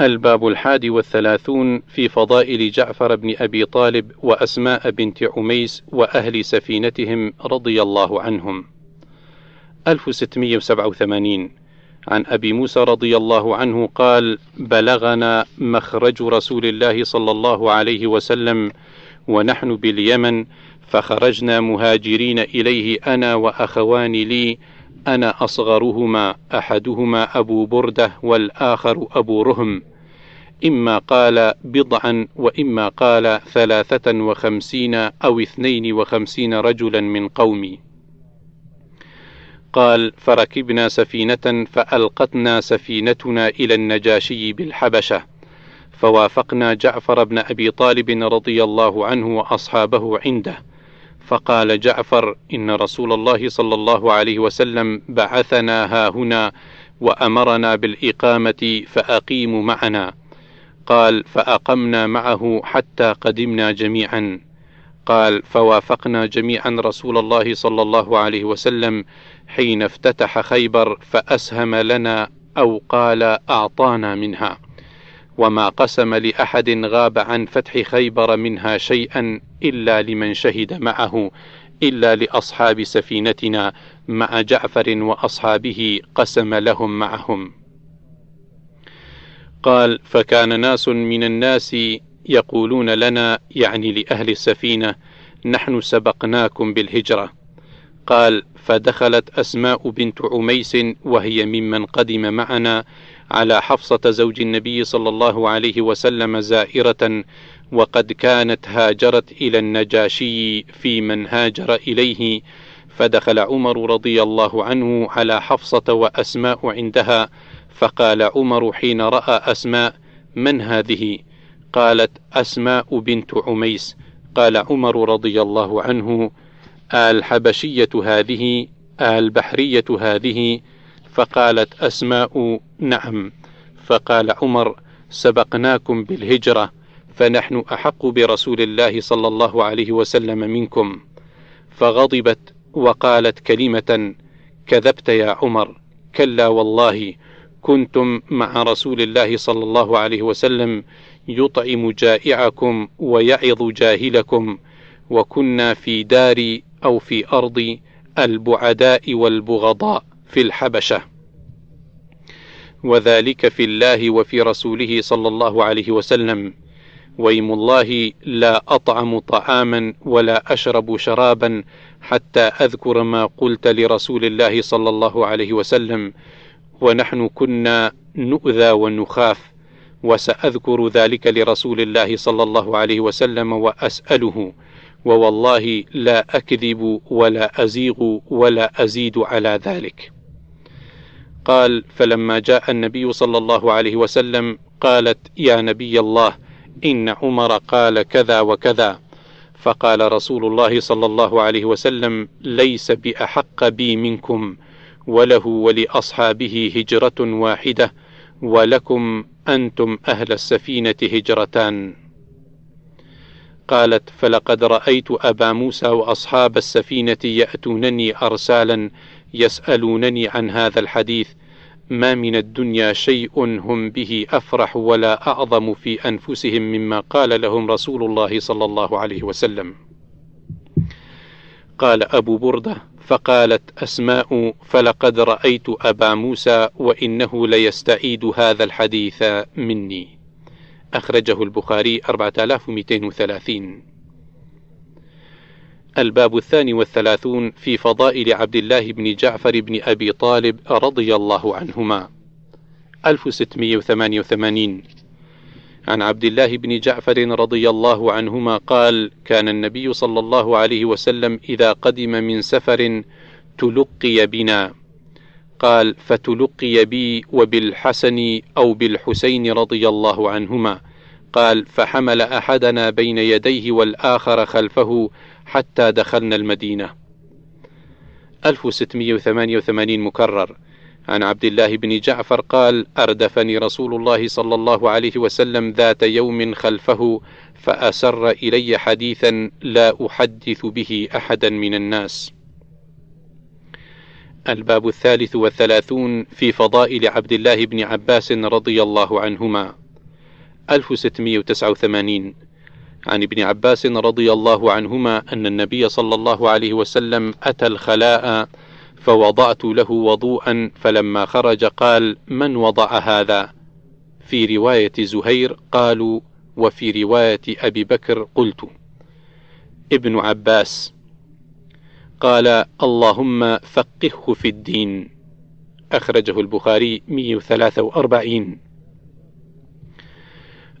الباب الحادي والثلاثون في فضائل جعفر بن أبي طالب وأسماء بنت عميس وأهل سفينتهم رضي الله عنهم. 1687 عن أبي موسى رضي الله عنه قال بلغنا مخرج رسول الله صلى الله عليه وسلم ونحن باليمن فخرجنا مهاجرين إليه أنا وأخوان لي أنا أصغرهما أحدهما أبو بردة والآخر أبو رهم. إما قال بضعا وإما قال ثلاثة وخمسين أو اثنين وخمسين رجلا من قومي. قال فركبنا سفينة فألقتنا سفينتنا إلى النجاشي بالحبشة. فوافقنا جعفر بن أبي طالب رضي الله عنه وأصحابه عنده. فقال جعفر إن رسول الله صلى الله عليه وسلم بعثنا ها هنا وأمرنا بالإقامة فأقيموا معنا. قال فأقمنا معه حتى قدمنا جميعا. قال فوافقنا جميعا رسول الله صلى الله عليه وسلم حين افتتح خيبر فأسهم لنا أو قال أعطانا منها. وما قسم لأحد غاب عن فتح خيبر منها شيئا إلا لمن شهد معه إلا لأصحاب سفينتنا مع جعفر وأصحابه قسم لهم معهم. قال فكان ناس من الناس يقولون لنا يعني لأهل السفينة نحن سبقناكم بالهجرة قال فدخلت أسماء بنت عميس وهي ممن قدم معنا على حفصة زوج النبي صلى الله عليه وسلم زائرة وقد كانت هاجرت إلى النجاشي في من هاجر إليه فدخل عمر رضي الله عنه على حفصة وأسماء عندها فقال عمر حين رأى أسماء من هذه؟ قالت أسماء بنت عميس قال عمر رضي الله عنه الحبشية هذه البحرية هذه فقالت أسماء نعم. فقال عمر سبقناكم بالهجرة فنحن أحق برسول الله صلى الله عليه وسلم منكم. فغضبت وقالت كلمة كذبت يا عمر كلا والله كنتم مع رسول الله صلى الله عليه وسلم يطعم جائعكم ويعظ جاهلكم وكنا في دار أو في أرض البعداء والبغضاء في الحبشة. وذلك في الله وفي رسوله صلى الله عليه وسلم. ويم الله لا أطعم طعاما ولا أشرب شرابا حتى أذكر ما قلت لرسول الله صلى الله عليه وسلم. ونحن كنا نؤذى ونخاف وسأذكر ذلك لرسول الله صلى الله عليه وسلم وأسأله ووالله لا أكذب ولا أزيغ ولا أزيد على ذلك. قال فلما جاء النبي صلى الله عليه وسلم قالت يا نبي الله إن عمر قال كذا وكذا. فقال رسول الله صلى الله عليه وسلم ليس بأحق بي منكم وله ولأصحابه هجرة واحدة ولكم أنتم أهل السفينة هجرتان. قالت فلقد رأيت أبا موسى وأصحاب السفينة يأتونني أرسالا يسألونني عن هذا الحديث. ما من الدنيا شيء هم به أفرح ولا أعظم في أنفسهم مما قال لهم رسول الله صلى الله عليه وسلم. قال أبو بردة فقالت أسماء فلقد رأيت أبا موسى وإنه ليستعيد هذا الحديث مني. أخرجه البخاري 4230 الباب الثاني والثلاثون في فضائل عبد الله بن جعفر بن أبي طالب رضي الله عنهما. 1688 عن عبد الله بن جعفر رضي الله عنهما قال كان النبي صلى الله عليه وسلم إذا قدم من سفر تلقي بنا. قال فتلقي بي وبالحسن أو بالحسين رضي الله عنهما. قال فحمل أحدنا بين يديه والآخر خلفه حتى دخلنا المدينة. 1688 مكرر. عن عبد الله بن جعفر قال أردفني رسول الله صلى الله عليه وسلم ذات يوم خلفه فأسر إلي حديثا لا أحدث به أحدا من الناس. الباب الثالث والثلاثون في فضائل عبد الله بن عباس رضي الله عنهما. 1689 عن ابن عباس رضي الله عنهما أن النبي صلى الله عليه وسلم أتى الخلاء فوضعت له وضوءا فلما خرج قال من وضع هذا؟ في رواية زهير قالوا وفي رواية أبي بكر قلت. ابن عباس. قال اللهم فقهه في الدين. أخرجه البخاري 143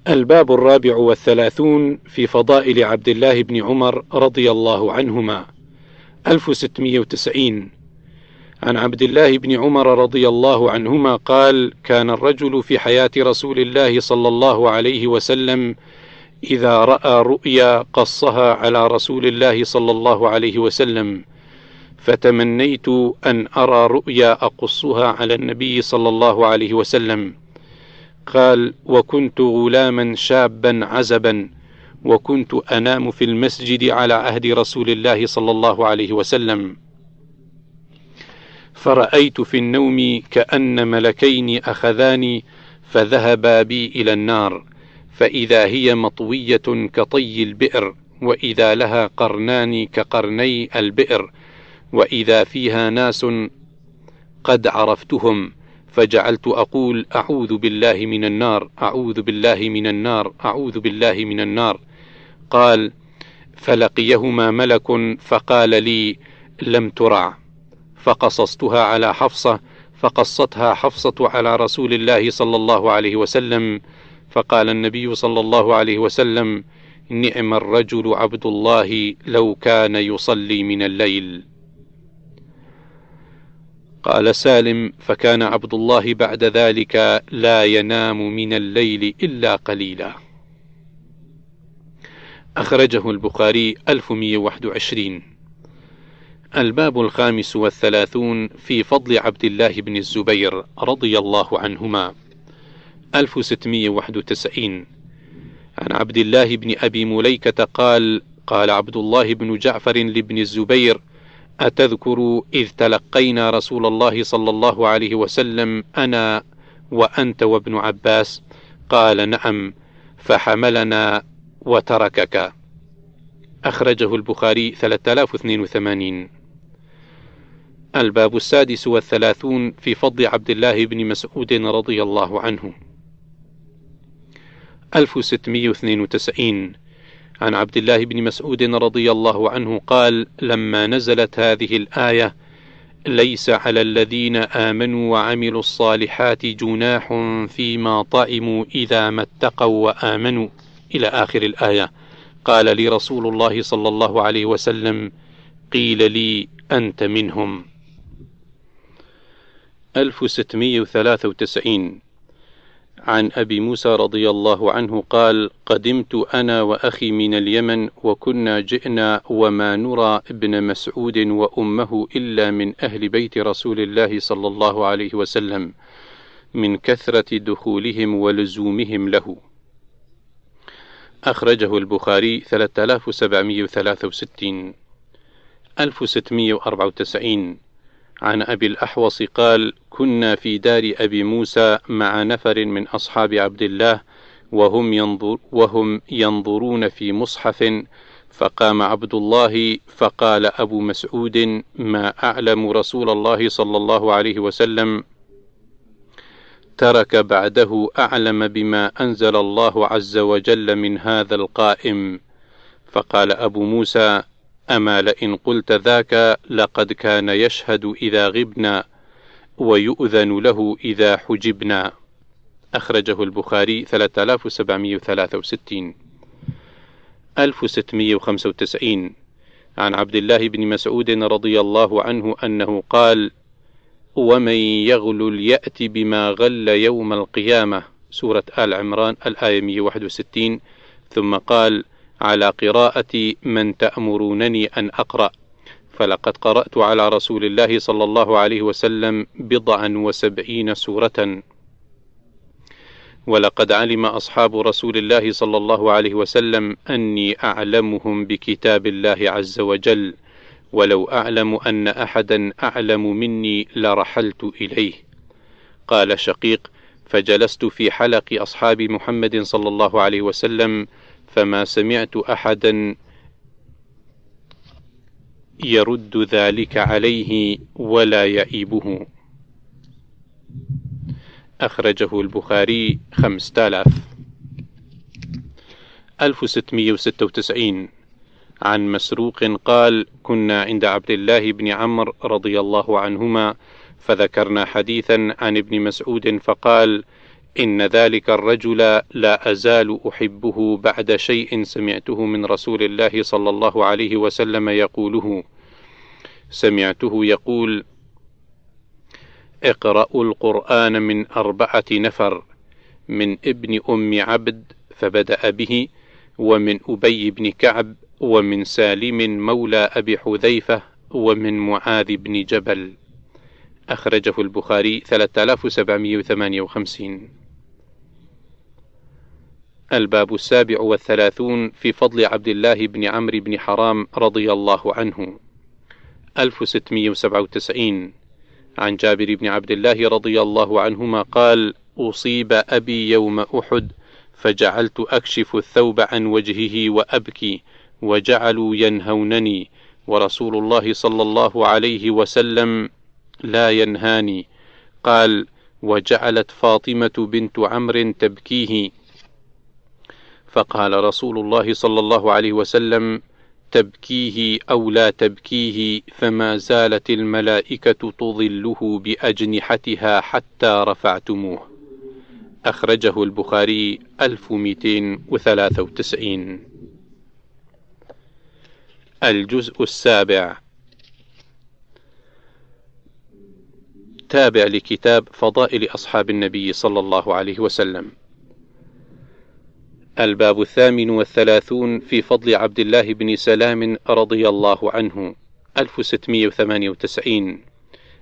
الباب الرابع والثلاثون في فضائل عبد الله بن عمر رضي الله عنهما. 1690 عن عبد الله بن عمر رضي الله عنهما قال كان الرجل في حياة رسول الله صلى الله عليه وسلم إذا رأى رؤيا قصها على رسول الله صلى الله عليه وسلم فتمنيت أن أرى رؤيا أقصها على النبي صلى الله عليه وسلم. قال وكنت غلاما شابا عزبا وكنت أنام في المسجد على عهد رسول الله صلى الله عليه وسلم. فرأيت في النوم كأن ملكين أخذاني فذهبا بي إلى النار. فإذا هي مطوية كطي البئر وإذا لها قرنان كقرني البئر وإذا فيها ناس قد عرفتهم فجعلت أقول أعوذ بالله من النار أعوذ بالله من النار أعوذ بالله من النار. قال فلقيهما ملك فقال لي لم ترع. فقصصتها على حفصة فقصتها حفصة على رسول الله صلى الله عليه وسلم فقال النبي صلى الله عليه وسلم نعم الرجل عبد الله لو كان يصلي من الليل. قال سالم فكان عبد الله بعد ذلك لا ينام من الليل إلا قليلا. أخرجه البخاري 1121 الباب الخامس والثلاثون في فضل عبد الله بن الزبير رضي الله عنهما. 1691 عن عبد الله بن أبي مليكة قال قال عبد الله بن جعفر لابن الزبير أتذكر إذ تلقينا رسول الله صلى الله عليه وسلم أنا وأنت وابن عباس. قال نعم فحملنا وتركك. أخرجه البخاري 3082 الباب السادس والثلاثون في فضل عبد الله بن مسعود رضي الله عنه. 1692 عن عبد الله بن مسعود رضي الله عنه قال لما نزلت هذه الآية ليس على الذين آمنوا وعملوا الصالحات جناح فيما طعموا إذا ما اتقوا وآمنوا. إلى آخر الآية. قال لي رسول الله صلى الله عليه وسلم قيل لي أنت منهم. 1693 عن أبي موسى رضي الله عنه قال قدمت أنا وأخي من اليمن وكنا جئنا وما نرى ابن مسعود وأمه إلا من أهل بيت رسول الله صلى الله عليه وسلم من كثرة دخولهم ولزومهم له. أخرجه البخاري 3763 1694 عن أبي الأحوص قال: كنا في دار أبي موسى مع نفر من أصحاب عبد الله وهم ينظر وهم ينظرون في مصحف فقام عبد الله فقال أبو مسعود ما أعلم رسول الله صلى الله عليه وسلم؟ ترك بعده أعلم بما أنزل الله عز وجل من هذا القائم. فقال أبو موسى أما لئن قلت ذاك لقد كان يشهد إذا غبنا ويؤذن له إذا حجبنا. أخرجه البخاري 3763 1695 عن عبد الله بن مسعود رضي الله عنه أنه قال ومن يغل يأت بما غل يوم القيامة. سورة آل عمران الآية 161 ثم قال على قراءة من تأمرونني أن أقرأ. فلقد قرأت على رسول الله صلى الله عليه وسلم بضعا وسبعين سورة. ولقد علم أصحاب رسول الله صلى الله عليه وسلم أني أعلمهم بكتاب الله عز وجل. ولو أعلم أن أحدا أعلم مني لرحلت إليه. قال شقيق فجلست في حلق أصحاب محمد صلى الله عليه وسلم فما سمعت أحدا يرد ذلك عليه ولا يئيبه أخرجه البخاري خمسة آلاف. ألف ستمية وستة وتسعين. عن مسروق قال كنا عند عبد الله بن عمرو رضي الله عنهما فذكرنا حديثا عن ابن مسعود فقال إن ذلك الرجل لا أزال أحبه بعد شيء سمعته من رسول الله صلى الله عليه وسلم يقوله. سمعته يقول اقرأوا القرآن من أربعة نفر من ابن أم عبد فبدأ به ومن أبي بن كعب ومن سالم مولى أبي حذيفة ومن معاذ بن جبل. أخرجه البخاري 3758 الباب السابع والثلاثون في فضل عبد الله بن عمرو بن حرام رضي الله عنه. 1697 عن جابر بن عبد الله رضي الله عنهما قال أصيب أبي يوم أحد فجعلت أكشف الثوب عن وجهه وأبكي وجعلوا ينهونني ورسول الله صلى الله عليه وسلم لا ينهاني. قال وجعلت فاطمة بنت عمرو تبكيه. فقال رسول الله صلى الله عليه وسلم تبكيه أو لا تبكيه فما زالت الملائكة تظله بأجنحتها حتى رفعتموه. أخرجه البخاري 1293 الجزء السابع. تابع لكتاب فضائل أصحاب النبي صلى الله عليه وسلم. الباب الثامن والثلاثون في فضل عبد الله بن سلام رضي الله عنه 1698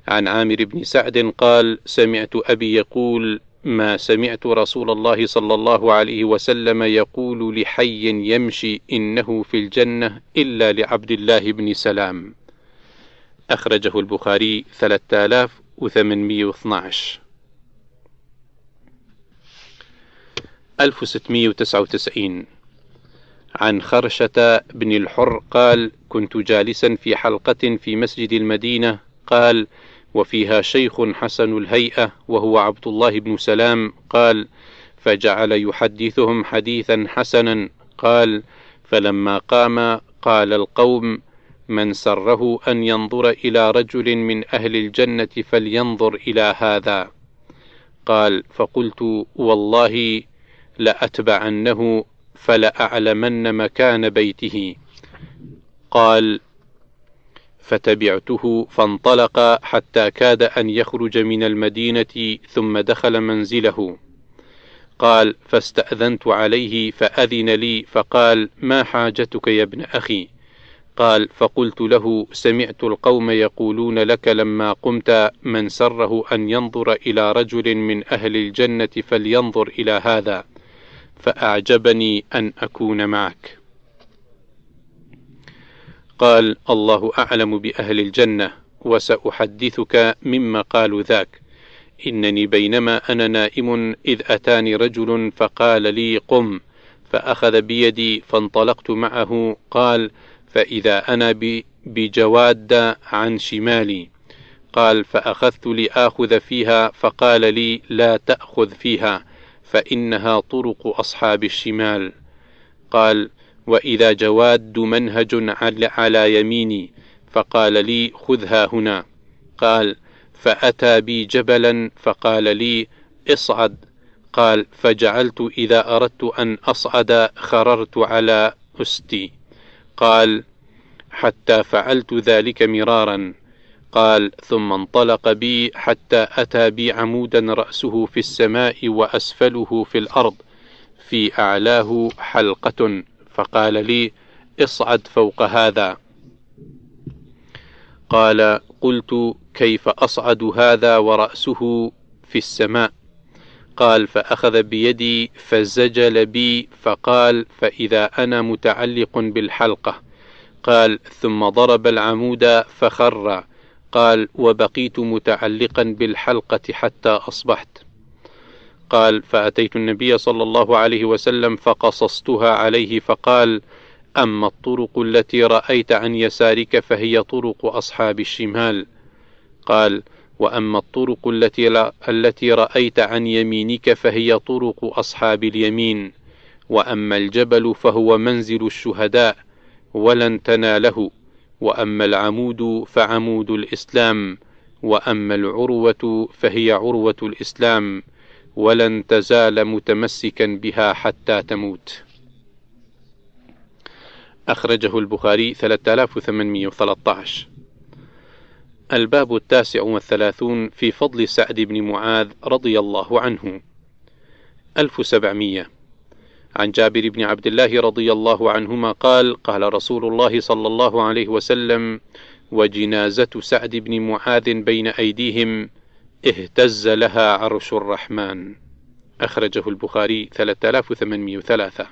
عن عامر بن سعد قال سمعت أبي يقول ما سمعت رسول الله صلى الله عليه وسلم يقول لحي يمشي إنه في الجنة إلا لعبد الله بن سلام. أخرجه البخاري 3812 1699 عن خرشة بن الحر قال كنت جالسا في حلقة في مسجد المدينة. قال وفيها شيخ حسن الهيئة وهو عبد الله بن سلام. قال فجعل يحدثهم حديثا حسنا. قال فلما قام قال القوم من سره أن ينظر إلى رجل من أهل الجنة فلينظر إلى هذا. قال فقلت والله لأتبعنه فلأعلمن مكان بيته. قال فتبعته فانطلق حتى كاد أن يخرج من المدينة ثم دخل منزله. قال فاستأذنت عليه فأذن لي فقال ما حاجتك يا ابن أخي؟ قال فقلت له سمعت القوم يقولون لك لما قمت من سره أن ينظر إلى رجل من أهل الجنة فلينظر إلى هذا فأعجبني أن أكون معك. قال الله أعلم بأهل الجنة وسأحدثك مما قالوا ذاك. إنني بينما أنا نائم إذ أتاني رجل فقال لي قم فأخذ بيدي فانطلقت معه قال فإذا أنا بجواد عن شمالي. قال فأخذت لآخذ فيها فقال لي لا تأخذ فيها فإنها طرق أصحاب الشمال. قال وإذا جواد منهج على يميني فقال لي خذها هنا. قال فأتى بي جبلا فقال لي اصعد. قال فجعلت إذا أردت أن أصعد خررت على أستي. قال حتى فعلت ذلك مرارا. قال ثم انطلق بي حتى أتى بي عمودا رأسه في السماء وأسفله في الأرض في أعلاه حلقة فقال لي اصعد فوق هذا. قال قلت كيف أصعد هذا ورأسه في السماء؟ قال فأخذ بيدي فزجل بي فقال فإذا أنا متعلق بالحلقة. قال ثم ضرب العمود فخر. قال وبقيت متعلقا بالحلقة حتى أصبحت. قال فأتيت النبي صلى الله عليه وسلم فقصصتها عليه فقال أما الطرق التي رأيت عن يسارك فهي طرق أصحاب الشمال. قال وأما الطرق التي, لا التي رأيت عن يمينك فهي طرق أصحاب اليمين. وأما الجبل فهو منزل الشهداء ولن تناله. وأما العمود فعمود الإسلام. وأما العروة فهي عروة الإسلام. ولن تزال متمسكا بها حتى تموت. أخرجه البخاري 3813 الباب التاسع والثلاثون في فضل سعد بن معاذ رضي الله عنه. 1700 عن جابر بن عبد الله رضي الله عنهما قال قال رسول الله صلى الله عليه وسلم وجنازة سعد بن معاذ بين أيديهم اهتز لها عرش الرحمن. أخرجه البخاري 3803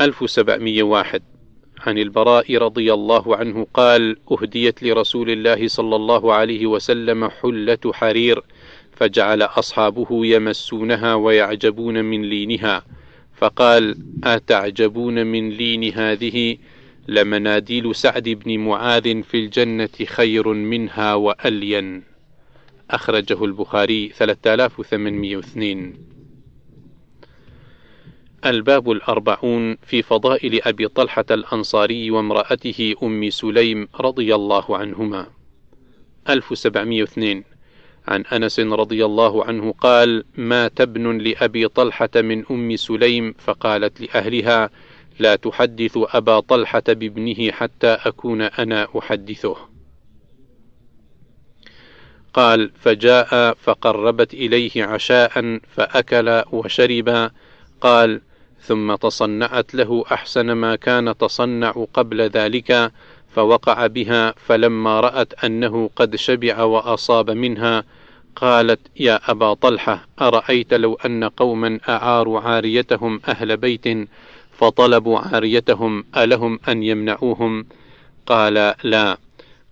1701 عن البراء رضي الله عنه قال أهديت لرسول الله صلى الله عليه وسلم حلة حرير فجعل أصحابه يمسونها ويعجبون من لينها. فقال أتعجبون من لين هذه؟ لمناديل سعد بن معاذ في الجنة خير منها وألين. أخرجه البخاري 3802 الباب الأربعون في فضائل أبي طلحة الأنصاري وامرأته أم سليم رضي الله عنهما. 1702 عن أنس رضي الله عنه قال مات ابن لأبي طلحة من أم سليم فقالت لأهلها لا تحدث أبا طلحة بابنه حتى أكون أنا أحدثه. قال فجاء فقربت إليه عشاء فأكل وشرب. قال ثم تصنعت له أحسن ما كان تصنع قبل ذلك فوقع بها فلما رأت أنه قد شبع وأصاب منها قالت يا أبا طلحة أرأيت لو أن قوما أعاروا عاريتهم أهل بيت فطلبوا عاريتهم ألهم أن يمنعوهم قال لا.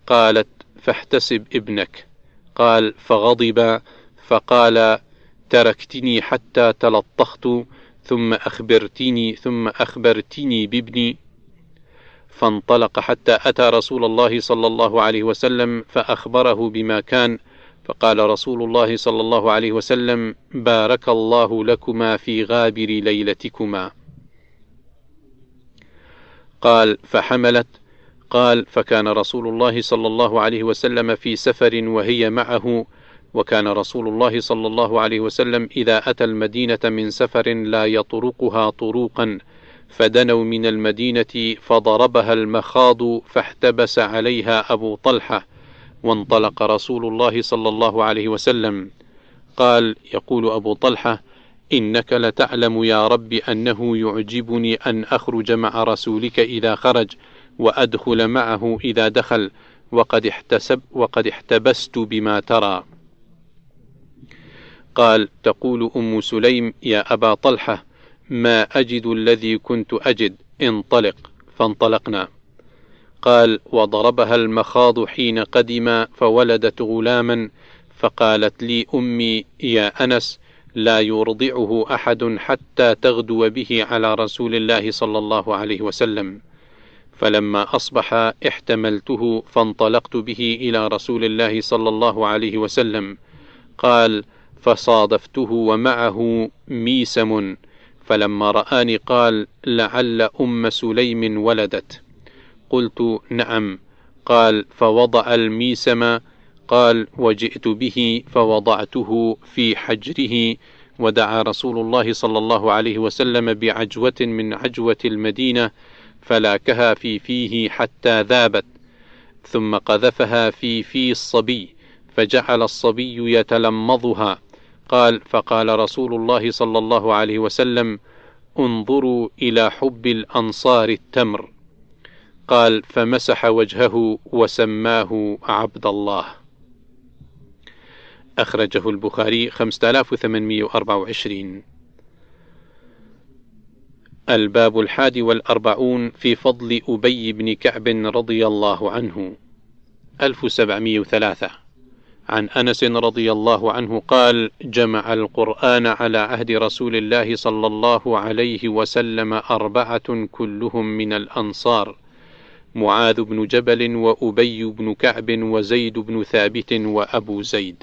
قالت فاحتسب ابنك. قال فغضب. فقال تركتني حتى تلطخت. ثم أخبرتني ثم أخبرتني بابني. فانطلق حتى أتى رسول الله صلى الله عليه وسلم فأخبره بما كان. فقال رسول الله صلى الله عليه وسلم بارك الله لكما في غابر ليلتكما. قال فحملت. قال فكان رسول الله صلى الله عليه وسلم في سفر وهي معه. وكان رسول الله صلى الله عليه وسلم إذا أتى المدينة من سفر لا يطرقها طروقا فدنوا من المدينة فضربها المخاض فاحتبس عليها أبو طلحة وانطلق رسول الله صلى الله عليه وسلم. قال يقول أبو طلحة إنك لتعلم يا رب أنه يعجبني أن أخرج مع رسولك إذا خرج وأدخل معه إذا دخل وقد احتسب وقد احتبست بما ترى. قال تقول أم سليم يا أبا طلحة ما أجد الذي كنت أجد انطلق. فانطلقنا. قال وضربها المخاض حين قدم فولدت غلاما فقالت لي أمي يا أنس لا يرضعه أحد حتى تغدو به على رسول الله صلى الله عليه وسلم. فلما أصبح احتملته فانطلقت به إلى رسول الله صلى الله عليه وسلم. قال فصادفته ومعه ميسم فلما رآني قال لعل أم سليم ولدت. قلت نعم. قال فوضع الميسم. قال وجئت به فوضعته في حجره. ودعا رسول الله صلى الله عليه وسلم بعجوة من عجوة المدينة فلاكها في فيه حتى ذابت. ثم قذفها في في الصبي فجعل الصبي يتلمضها. قال فقال رسول الله صلى الله عليه وسلم انظروا إلى حب الأنصار التمر. قال فمسح وجهه وسماه عبد الله. أخرجه البخاري 5824 الباب الحادي والأربعون في فضل أبي بن كعب رضي الله عنه. 1703 عن أنس رضي الله عنه قال جمع القرآن على عهد رسول الله صلى الله عليه وسلم أربعة كلهم من الأنصار معاذ بن جبل وأبي بن كعب وزيد بن ثابت وأبو زيد.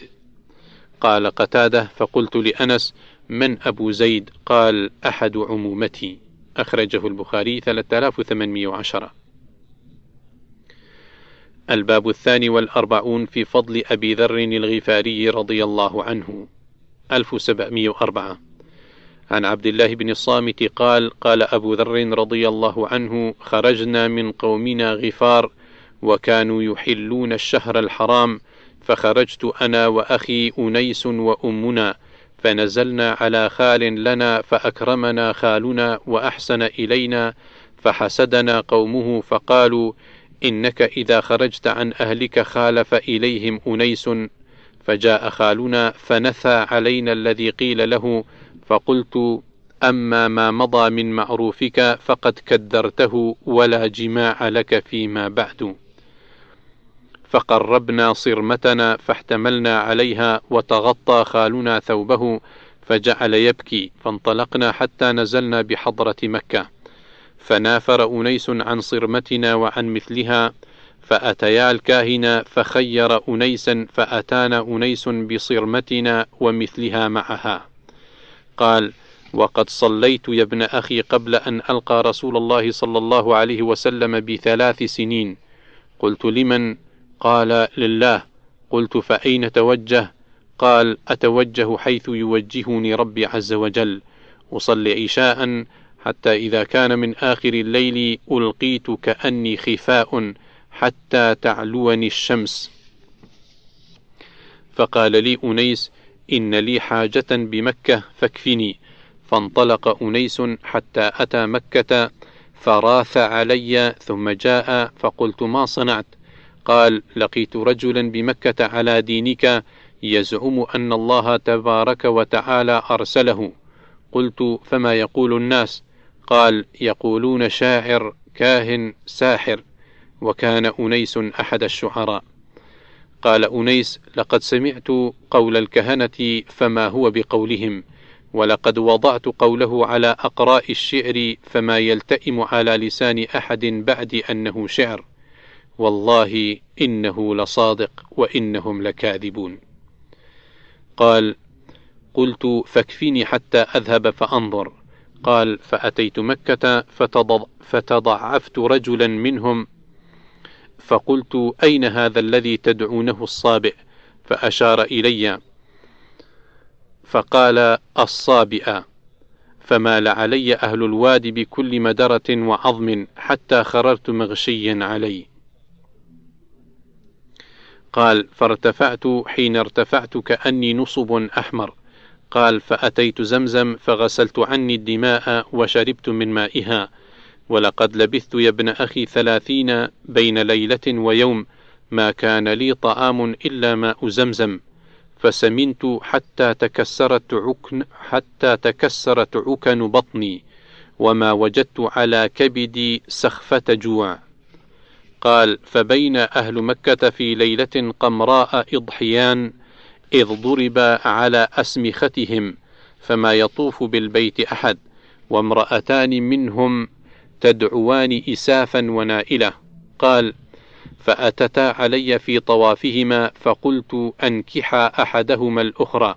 قال قتادة فقلت لأنس من أبو زيد؟ قال أحد عمومتي. أخرجه البخاري 3810 الباب الثاني والأربعون في فضل أبي ذر الغفاري رضي الله عنه. 1704 عن عبد الله بن الصامت قال قال أبو ذر رضي الله عنه خرجنا من قومنا غفار وكانوا يحلون الشهر الحرام فخرجت أنا وأخي أنيس وأمنا فنزلنا على خال لنا فأكرمنا خالنا وأحسن إلينا فحسدنا قومه فقالوا إنك إذا خرجت عن أهلك خالف إليهم أنيس فجاء خالنا فنثى علينا الذي قيل له فقلت أما ما مضى من معروفك فقد كدرته ولا جماع لك فيما بعد. فقربنا صرمتنا فاحتملنا عليها وتغطى خالنا ثوبه فجعل يبكي فانطلقنا حتى نزلنا بحضرة مكة. فنافر أنيس عن صرمتنا وعن مثلها فأتيا الكاهن فخير أنيسا فأتانا أنيس بصرمتنا ومثلها معها. قال وقد صليت يا ابن أخي قبل أن ألقى رسول الله صلى الله عليه وسلم بثلاث سنين. قلت لمن؟ قال لله. قلت فأين توجه؟ قال أتوجه حيث يوجهني ربي عز وجل. أصلي عشاء حتى إذا كان من آخر الليل ألقيت كأني خفاء حتى تعلوني الشمس. فقال لي أنيس إن لي حاجة بمكة فاكفني. فانطلق أنيس حتى أتى مكة فراث علي ثم جاء فقلت ما صنعت؟ قال لقيت رجلا بمكة على دينك يزعم أن الله تبارك وتعالى أرسله. قلت فما يقول الناس؟ قال يقولون شاعر كاهن ساحر وكان أنيس أحد الشعراء. قال أنيس لقد سمعت قول الكهنة فما هو بقولهم ولقد وضعت قوله على أقراء الشعر فما يلتئم على لسان أحد بعد أنه شعر. والله إنه لصادق وإنهم لكاذبون. قال قلت فاكفني حتى أذهب فأنظر. قال فأتيت مكة فتضعفت رجلا منهم فقلت أين هذا الذي تدعونه الصابئ؟ فأشار إلي فقال الصابئ. فمال علي أهل الوادي بكل مدرة وعظم حتى خررت مغشيا علي. قال فارتفعت حين ارتفعت كأني نصب أحمر. قال فأتيت زمزم فغسلت عني الدماء وشربت من مائها. ولقد لبثت يا ابن أخي ثلاثين بين ليلة ويوم ما كان لي طعام إلا ماء زمزم. فسمنت حتى تكسرت عكن حتى تكسرت عكن بطني وما وجدت على كبدي سخفة جوع. قال فبين أهل مكة في ليلة قمراء إضحيان إذ ضرب على أسمختهم فما يطوف بالبيت أحد وامرأتان منهم تدعوان إسافا ونائلة. قال فأتتا علي في طوافهما فقلت أنكحا أحدهما الأخرى.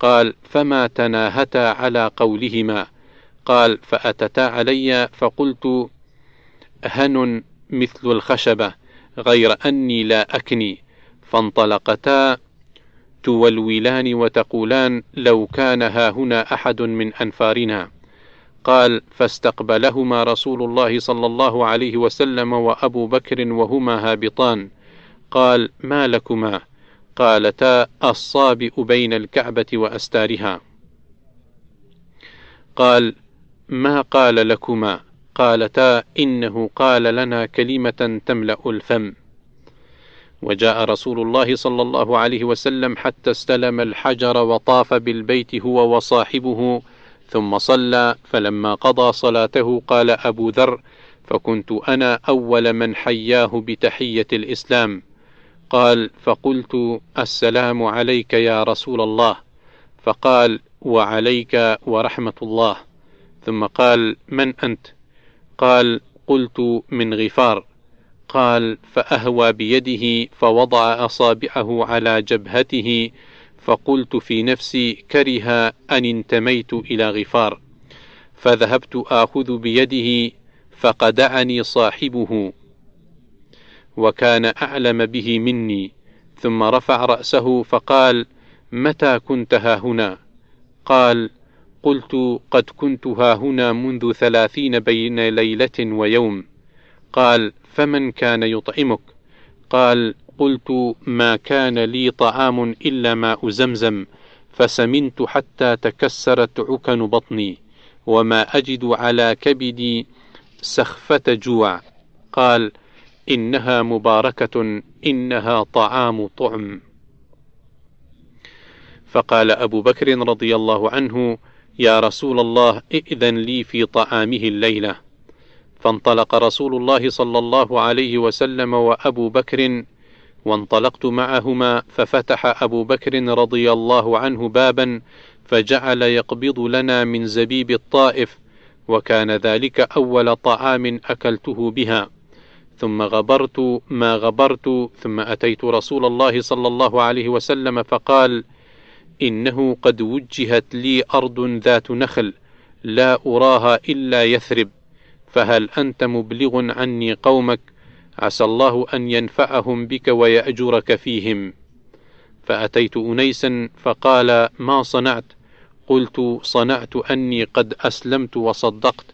قال فما تناهتا على قولهما. قال فأتتا علي فقلت هن مثل الخشبة غير أني لا أكني. فانطلقتا تولولان وتقولان لو كان هاهنا أحد من أنفارنا. قال فاستقبلهما رسول الله صلى الله عليه وسلم وأبو بكر وهما هابطان. قال ما لكما؟ قالتا الصابئ بين الكعبة وأستارها. قال ما قال لكما؟ قالتا إنه قال لنا كلمة تملأ الفم. وجاء رسول الله صلى الله عليه وسلم حتى استلم الحجر وطاف بالبيت هو وصاحبه ثم صلى فلما قضى صلاته قال أبو ذر فكنت أنا أول من حياه بتحية الإسلام. قال فقلت السلام عليك يا رسول الله. فقال وعليك ورحمة الله. ثم قال من أنت؟ قال قلت من غفار. قال فأهوى بيده فوضع أصابعه على جبهته فقلت في نفسي كره أن انتميت إلى غفار. فذهبت آخذ بيده فقدعني صاحبه وكان أعلم به مني. ثم رفع رأسه فقال متى كنت ها هنا؟ قال قلت قد كنت ها هنا منذ ثلاثين بين ليلة ويوم. قال فمن كان يطعمك؟ قال قلت ما كان لي طعام إلا ماء زمزم فسمنت حتى تكسرت عكن بطني وما أجد على كبدي سخفة جوع. قال إنها مباركة إنها طعام طعم. فقال أبو بكر رضي الله عنه يا رسول الله إئذن لي في طعامه الليلة. فانطلق رسول الله صلى الله عليه وسلم وأبو بكر وانطلقت معهما ففتح أبو بكر رضي الله عنه بابا فجعل يقبض لنا من زبيب الطائف وكان ذلك أول طعام أكلته بها. ثم غبرت ما غبرت ثم أتيت رسول الله صلى الله عليه وسلم فقال إنه قد وجهت لي أرض ذات نخل لا أراها إلا يثرب. فهل أنت مبلغ عني قومك؟ عسى الله أن ينفعهم بك ويأجرك فيهم. فأتيت أنيسا فقال ما صنعت؟ قلت صنعت أني قد أسلمت وصدقت.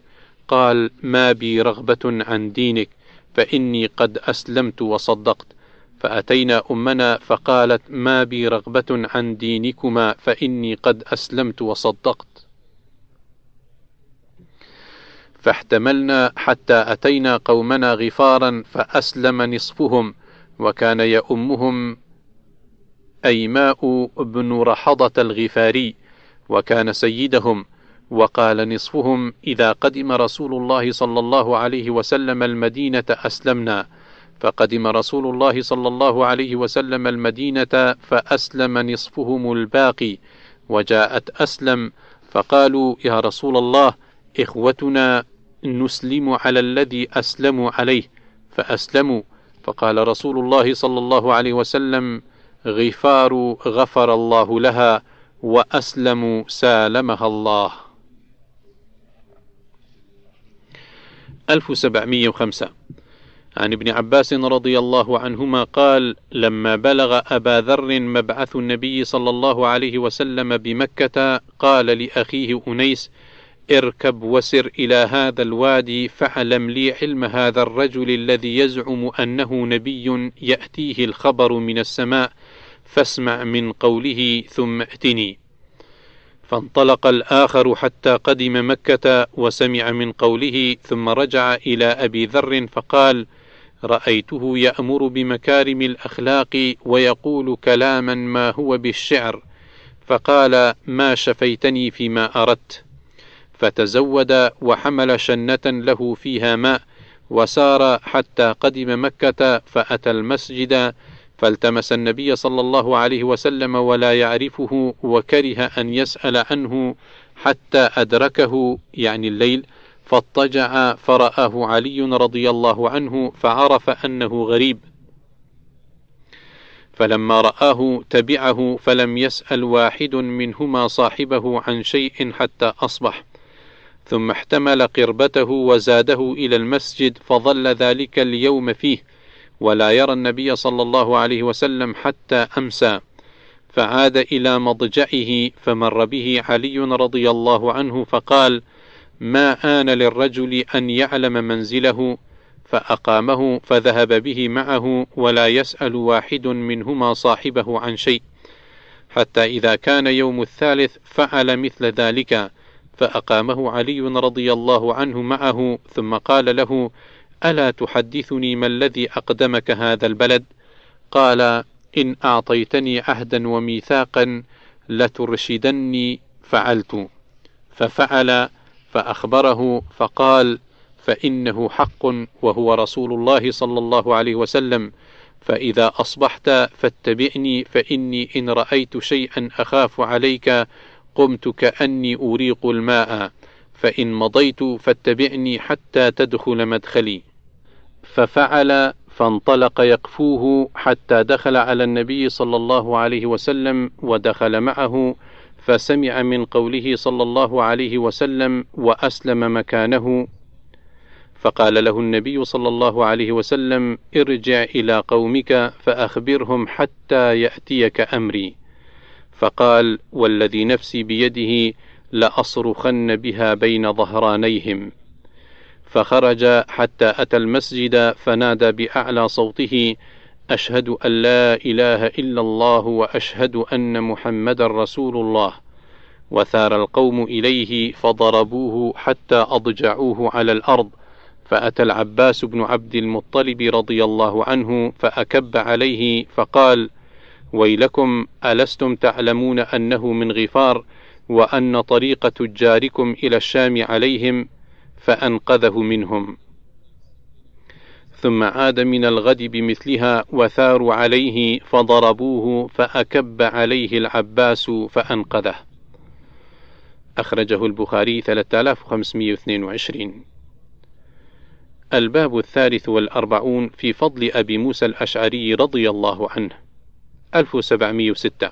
قال ما بي رغبة عن دينك فإني قد أسلمت وصدقت. فأتينا أمنا فقالت ما بي رغبة عن دينكما فإني قد أسلمت وصدقت. فاحتملنا حتى أتينا قومنا غفارا فأسلم نصفهم وكان يؤمهم أيماء بن رحضة الغفاري وكان سيدهم وقال نصفهم إذا قدم رسول الله صلى الله عليه وسلم المدينة أسلمنا. فقدم رسول الله صلى الله عليه وسلم المدينة فأسلم نصفهم الباقي وجاءت أسلم فقالوا يا رسول الله إخوتنا نسلم على الذي اسلموا عليه فأسلموا. فقال رسول الله صلى الله عليه وسلم غفار غفر الله لها وأسلموا سالمها الله. 1705 عن ابن عباس رضي الله عنهما قال لما بلغ أبا ذر مبعث النبي صلى الله عليه وسلم بمكة قال لأخيه أنيس اركب وسر إلى هذا الوادي فاعلم لي علم هذا الرجل الذي يزعم أنه نبي يأتيه الخبر من السماء فاسمع من قوله ثم ائتني فانطلق الآخر حتى قدم مكة وسمع من قوله ثم رجع إلى أبي ذر فقال رأيته يأمر بمكارم الأخلاق ويقول كلاما ما هو بالشعر فقال ما شفيتني فيما أردت فتزود وحمل شنة له فيها ماء وسار حتى قدم مكة فأتى المسجد فالتمس النبي صلى الله عليه وسلم ولا يعرفه وكره أن يسأل عنه حتى أدركه يعني الليل فاضطجع فرآه علي رضي الله عنه فعرف أنه غريب. فلما رآه تبعه فلم يسأل واحد منهما صاحبه عن شيء حتى أصبح. ثم احتمل قربته وزاده إلى المسجد فظل ذلك اليوم فيه ولا يرى النبي صلى الله عليه وسلم حتى أمسى فعاد إلى مضجعه فمر به علي رضي الله عنه فقال: ما آن للرجل أن يعلم منزله؟ فأقامه فذهب به معه ولا يسأل واحد منهما صاحبه عن شيء حتى إذا كان يوم الثالث فعل مثل ذلك فأقامه علي رضي الله عنه معه ثم قال له ألا تحدثني ما الذي أقدمك هذا البلد؟ قال إن أعطيتني عهدا وميثاقا لترشدني فعلت. ففعل فأخبره فقال: فإنه حق وهو رسول الله صلى الله عليه وسلم، فإذا أصبحت فاتبعني فإني إن رأيت شيئا أخاف عليك قمت كأني أريق الماء فإن مضيت فاتبعني حتى تدخل مدخلي. ففعل فانطلق يقفوه حتى دخل على النبي صلى الله عليه وسلم ودخل معه فسمع من قوله صلى الله عليه وسلم وأسلم مكانه. فقال له النبي صلى الله عليه وسلم ارجع إلى قومك فأخبرهم حتى يأتيك أمري. فقال والذي نفسي بيده لأصرخن بها بين ظهرانيهم. فخرج حتى أتى المسجد فنادى بأعلى صوته أشهد أن لا إله إلا الله وأشهد أن محمدا رسول الله. وثار القوم إليه فضربوه حتى أضجعوه على الأرض. فأتى العباس بن عبد المطلب رضي الله عنه فأكب عليه فقال ويلكم ألستم تعلمون أنه من غفار وأن طريق تجاركم إلى الشام عليهم فأنقذه منهم. ثم عاد من الغد بمثلها وثاروا عليه فضربوه فأكب عليه العباس فأنقذه. أخرجه البخاري 3522 الباب الثالث والأربعون في فضل أبي موسى الأشعري رضي الله عنه. 1706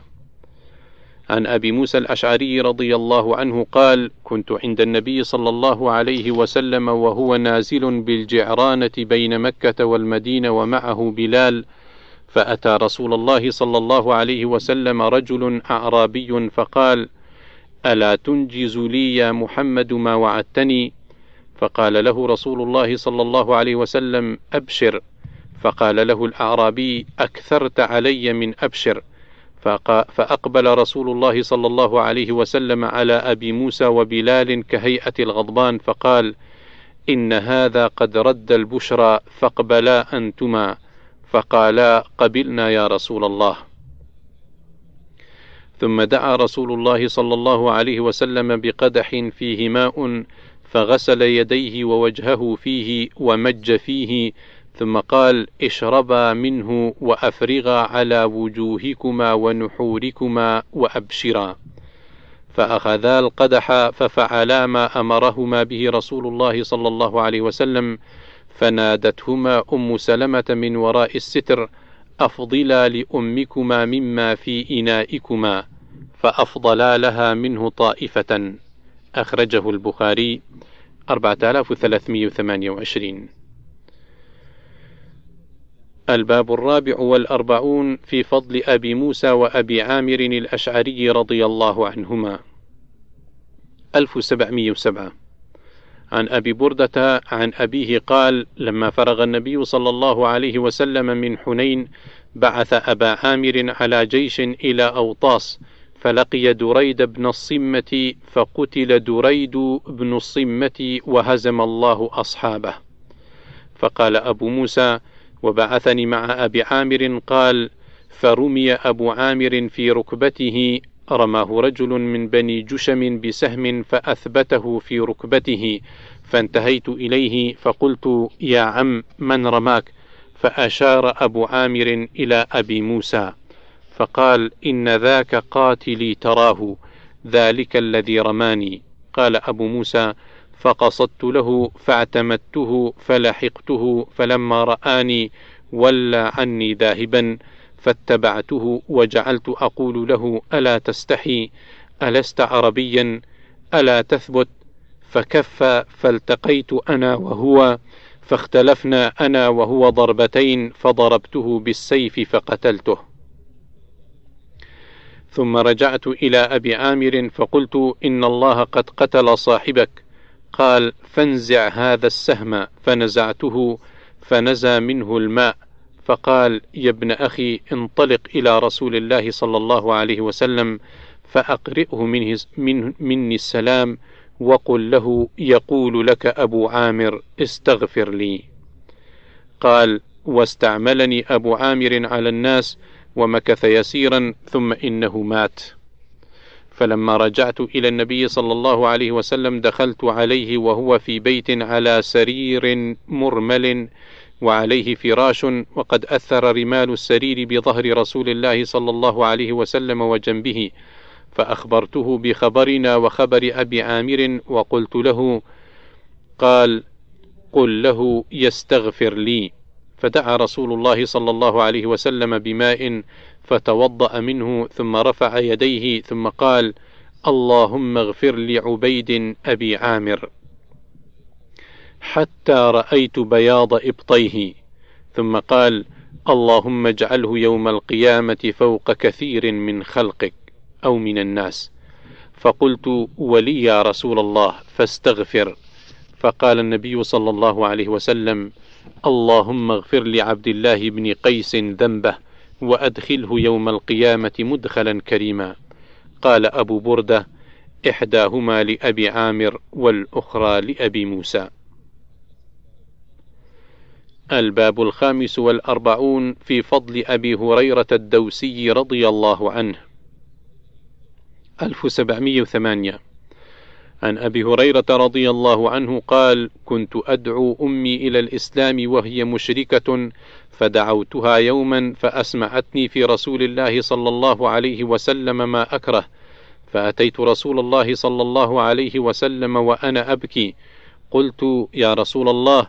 عن أبي موسى الأشعري رضي الله عنه قال كنت عند النبي صلى الله عليه وسلم وهو نازل بالجعرانة بين مكة والمدينة ومعه بلال فأتى رسول الله صلى الله عليه وسلم رجل أعرابي فقال ألا تنجز لي يا محمد ما وعدتني؟ فقال له رسول الله صلى الله عليه وسلم أبشر. فقال له الأعرابي أكثرت علي من أبشر فأقبل رسول الله صلى الله عليه وسلم على أبي موسى وبلال كهيئة الغضبان فقال: إن هذا قد رد البشرى فاقبلا أنتما، فقالا قبلنا يا رسول الله. ثم دعا رسول الله صلى الله عليه وسلم بقدح فيه ماء فغسل يديه ووجهه فيه ومج فيه ثم قال اشربا منه وأفرغا على وجوهكما ونحوركما وأبشرا. فأخذا القدح ففعلا ما أمرهما به رسول الله صلى الله عليه وسلم فنادتهما أم سلمة من وراء الستر أفضلا لأمكما مما في إنائكما. فأفضلا لها منه طائفة. أخرجه البخاري 4328 الباب الرابع والأربعون في فضل أبي موسى وأبي عامر الأشعري رضي الله عنهما. 1707 عن أبي بردة عن أبيه قال لما فرغ النبي صلى الله عليه وسلم من حنين بعث أبا عامر على جيش إلى أوطاس فلقي دريد بن الصمة فقتل دريد بن الصمة وهزم الله أصحابه. فقال أبو موسى وبعثني مع أبي عامر قال فرمي أبو عامر في ركبته. رماه رجل من بني جشم بسهم فأثبته في ركبته فانتهيت إليه فقلت يا عم من رماك؟ فأشار أبو عامر إلى أبي موسى فقال إن ذاك قاتلي تراه ذلك الذي رماني. قال أبو موسى فقصدت له فاعتمدته فلحقته فلما رآني ولى عني ذاهبا فاتبعته وجعلت أقول له ألا تستحي ألست عربيا؟ ألا تثبت؟ فكف فالتقيت أنا وهو فاختلفنا أنا وهو ضربتين فضربته بالسيف فقتلته. ثم رجعت إلى أبي عامر فقلت إن الله قد قتل صاحبك قال فانزع هذا السهم. فنزعته فنزى منه الماء. فقال يا ابن أخي انطلق إلى رسول الله صلى الله عليه وسلم فأقرئه منه من مني السلام وقل له يقول لك أبو عامر استغفر لي. قال واستعملني أبو عامر على الناس ومكث يسيرا ثم إنه مات. فلما رجعت إلى النبي صلى الله عليه وسلم دخلت عليه وهو في بيت على سرير مرمل وعليه فراش وقد أثر رمال السرير بظهر رسول الله صلى الله عليه وسلم وجنبه فأخبرته بخبرنا وخبر أبي عامر وقلت له قال قل له يستغفر لي. فدعا رسول الله صلى الله عليه وسلم بماء فتوضأ منه ثم رفع يديه ثم قال اللهم اغفر لعبيد أبي عامر. حتى رأيت بياض إبطيه ثم قال اللهم اجعله يوم القيامة فوق كثير من خلقك أو من الناس. فقلت ولي يا رسول الله فاستغفر. فقال النبي صلى الله عليه وسلم اللهم اغفر لعبد الله بن قيس ذنبه وأدخله يوم القيامة مدخلا كريما. قال أبو بردة إحداهما لأبي عامر والأخرى لأبي موسى. الباب الخامس والأربعون في فضل أبي هريرة الدوسي رضي الله عنه. 1708 عن أبي هريرة رضي الله عنه قال كنت أدعو أمي إلى الإسلام وهي مشركة فدعوتها يوما فأسمعتني في رسول الله صلى الله عليه وسلم ما أكره فأتيت رسول الله صلى الله عليه وسلم وأنا أبكي. قلت يا رسول الله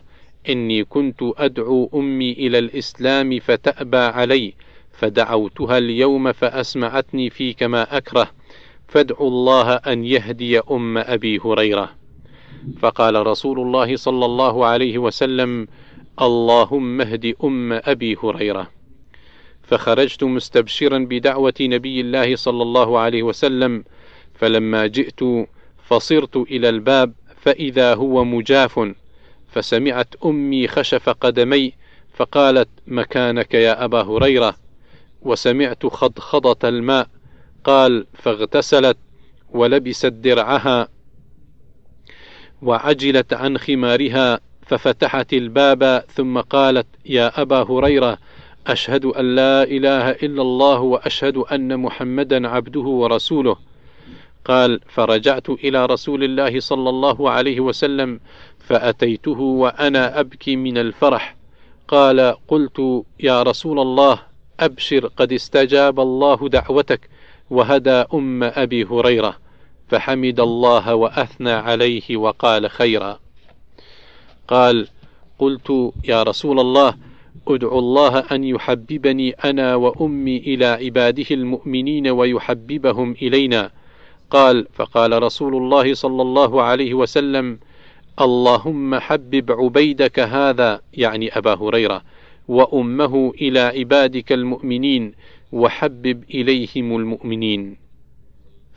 إني كنت أدعو أمي إلى الإسلام فتأبى علي. فدعوتها اليوم فأسمعتني فيك ما أكره. فادعوا الله أن يهدي أم أبي هريرة. فقال رسول الله صلى الله عليه وسلم اللهم اهد أم أبي هريرة. فخرجت مستبشرا بدعوة نبي الله صلى الله عليه وسلم فلما جئت فصرت إلى الباب فإذا هو مجاف فسمعت أمي خشف قدمي فقالت مكانك يا أبا هريرة. وسمعت خضخضة الماء قال فاغتسلت ولبست درعها وعجلت عن خمارها ففتحت الباب ثم قالت يا أبا هريرة أشهد أن لا إله إلا الله وأشهد أن محمدا عبده ورسوله. قال فرجعت إلى رسول الله صلى الله عليه وسلم فأتيته وأنا أبكي من الفرح. قال قلت يا رسول الله أبشر قد استجاب الله دعوتك وهدى أم أبي هريرة فحمد الله وأثنى عليه وقال خيرا. قال قلت يا رسول الله ادعو الله أن يحببني أنا وأمي إلى عباده المؤمنين ويحببهم إلينا. قال فقال رسول الله صلى الله عليه وسلم اللهم حبب عبيدك هذا يعني أبا هريرة وأمه إلى عبادك المؤمنين وحبب إليهم المؤمنين.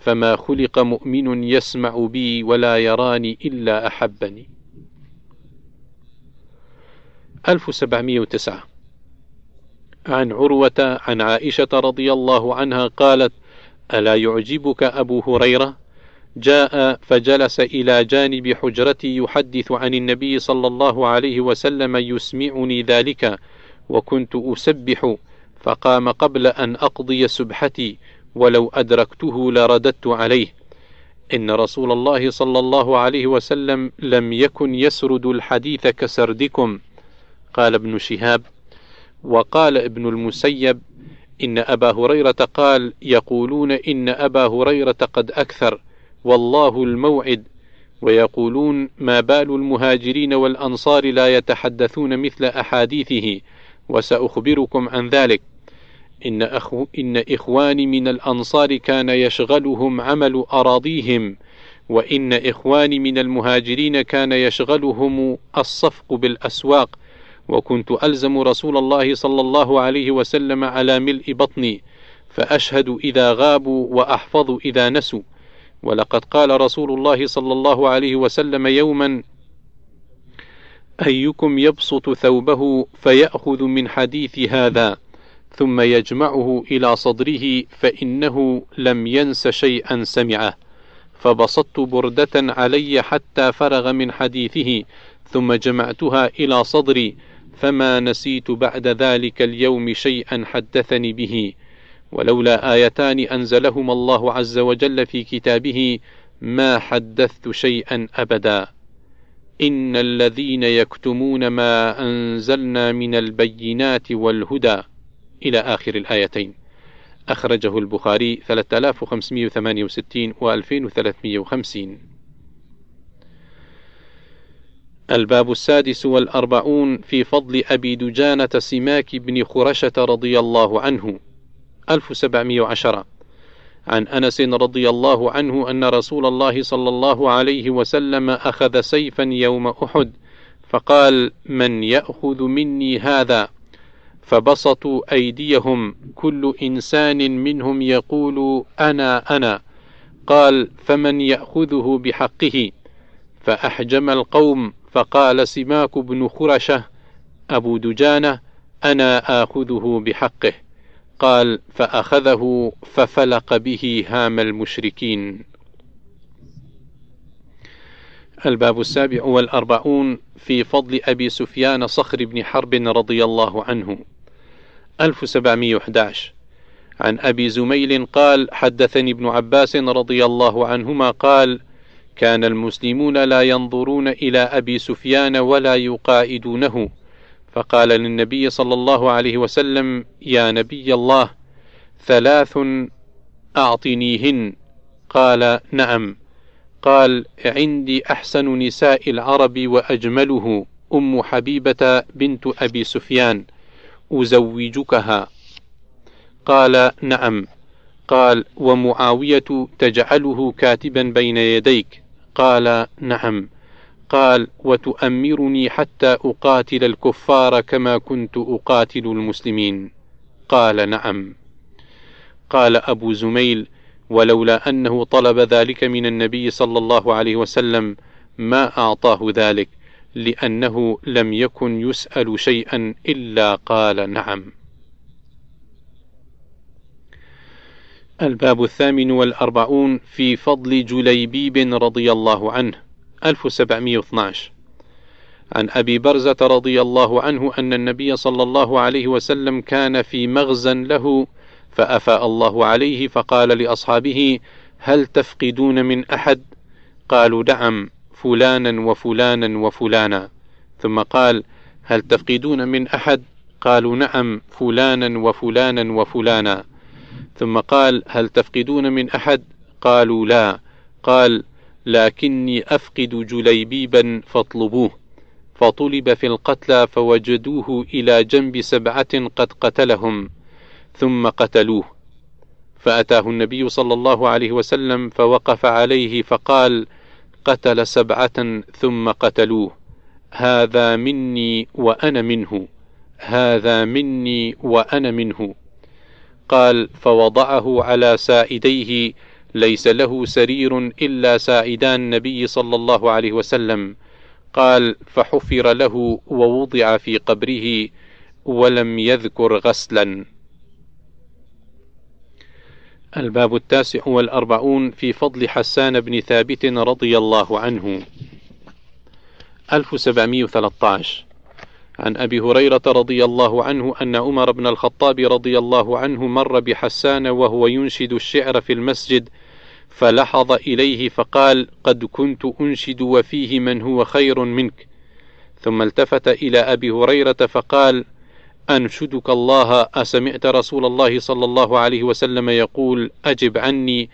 فما خلق مؤمن يسمع بي ولا يراني إلا أحبني. 1709 عن عروة عن عائشة رضي الله عنها قالت ألا يعجبك أبو هريرة؟ جاء فجلس إلى جانب حجرتي يحدث عن النبي صلى الله عليه وسلم يسمعني ذلك وكنت أسبح فقام قبل أن أقضي سبحتي ولو أدركته لرددت عليه. إن رسول الله صلى الله عليه وسلم لم يكن يسرد الحديث كسردكم. قال ابن شهاب وقال ابن المسيب إن أبا هريرة قال يقولون إن أبا هريرة قد أكثر والله الموعد. ويقولون ما بال المهاجرين والأنصار لا يتحدثون مثل أحاديثه. وسأخبركم عن ذلك. إن, أخو إن إخواني من الأنصار كان يشغلهم عمل أراضيهم وإن إخواني من المهاجرين كان يشغلهم الصفق بالأسواق. وكنت ألزم رسول الله صلى الله عليه وسلم على ملء بطني فأشهد إذا غابوا وأحفظ إذا نسوا. ولقد قال رسول الله صلى الله عليه وسلم يوما أيكم يبسط ثوبه فيأخذ من حديث هذا ثم يجمعه إلى صدره فإنه لم ينس شيئا سمعه. فبسطت بردة علي حتى فرغ من حديثه ثم جمعتها إلى صدري فما نسيت بعد ذلك اليوم شيئا حدثني به ولولا آيتان أنزلهما الله عز وجل في كتابه ما حدثت شيئا أبدا. إن الذين يكتمون ما أنزلنا من البينات والهدى إلى آخر الآيتين. أخرجه البخاري 3568 و 2350 الباب السادس والأربعون في فضل أبي دجانة سماك بن خرشة رضي الله عنه. 1710 عن أنس رضي الله عنه أن رسول الله صلى الله عليه وسلم أخذ سيفا يوم أحد فقال من يأخذ مني هذا؟ فبسطوا أيديهم. كل إنسان منهم يقول أنا أنا. قال فمن يأخذه بحقه. فأحجم القوم فقال سماك بن خرشة أبو دجانة أنا آخذه بحقه. قال فأخذه ففلق به هام المشركين. الباب السابع والأربعون في فضل أبي سفيان صخر بن حرب رضي الله عنه. 1711 عن أبي زميل قال حدثني ابن عباس رضي الله عنهما قال كان المسلمون لا ينظرون إلى أبي سفيان ولا يقائدونه. فقال للنبي صلى الله عليه وسلم يا نبي الله ثلاث أعطنيهن. قال نعم. قال عندي أحسن نساء العرب وأجمله أم حبيبة بنت أبي سفيان أزوجكها. قال نعم. قال ومعاوية تجعله كاتبا بين يديك. قال نعم. قال وتؤمرني حتى أقاتل الكفار كما كنت أقاتل المسلمين. قال نعم. قال أبو زميل ولولا أنه طلب ذلك من النبي صلى الله عليه وسلم ما أعطاه ذلك لأنه لم يكن يسأل شيئا إلا قال نعم. الباب الثامن والأربعون في فضل جليبيب رضي الله عنه 1712 عن أبي برزة رضي الله عنه أن النبي صلى الله عليه وسلم كان في مغزى له فأفاء الله عليه فقال لأصحابه هل تفقدون من أحد؟ قالوا نعم فلانا وفلانا وفلانا. ثم قال هل تفقدون من أحد؟ قالوا نعم فلانا وفلانا وفلانا. ثم قال هل تفقدون من أحد؟ قالوا لا. قال لكني أفقد جليبيبا فاطلبوه. فطلب في القتلى فوجدوه إلى جنب سبعة قد قتلهم ثم قتلوه. فأتاه النبي صلى الله عليه وسلم فوقف عليه فقال قتل سبعة ثم قتلوه. هذا مني وأنا منه. هذا مني وأنا منه. قال فوضعه على سائديه ليس له سرير إلا ساعدان النبي صلى الله عليه وسلم. قال فحفر له ووضع في قبره ولم يذكر غسلا. الباب التاسع والأربعون في فضل حسان بن ثابت رضي الله عنه. 1713 عن أبي هريرة رضي الله عنه أن عمر بن الخطاب رضي الله عنه مر بحسان وهو ينشد الشعر في المسجد فلحظ إليه فقال قد كنت أنشد وفيه من هو خير منك. ثم التفت إلى أبي هريرة فقال أنشدك الله أسمعت رسول الله صلى الله عليه وسلم يقول أجب عني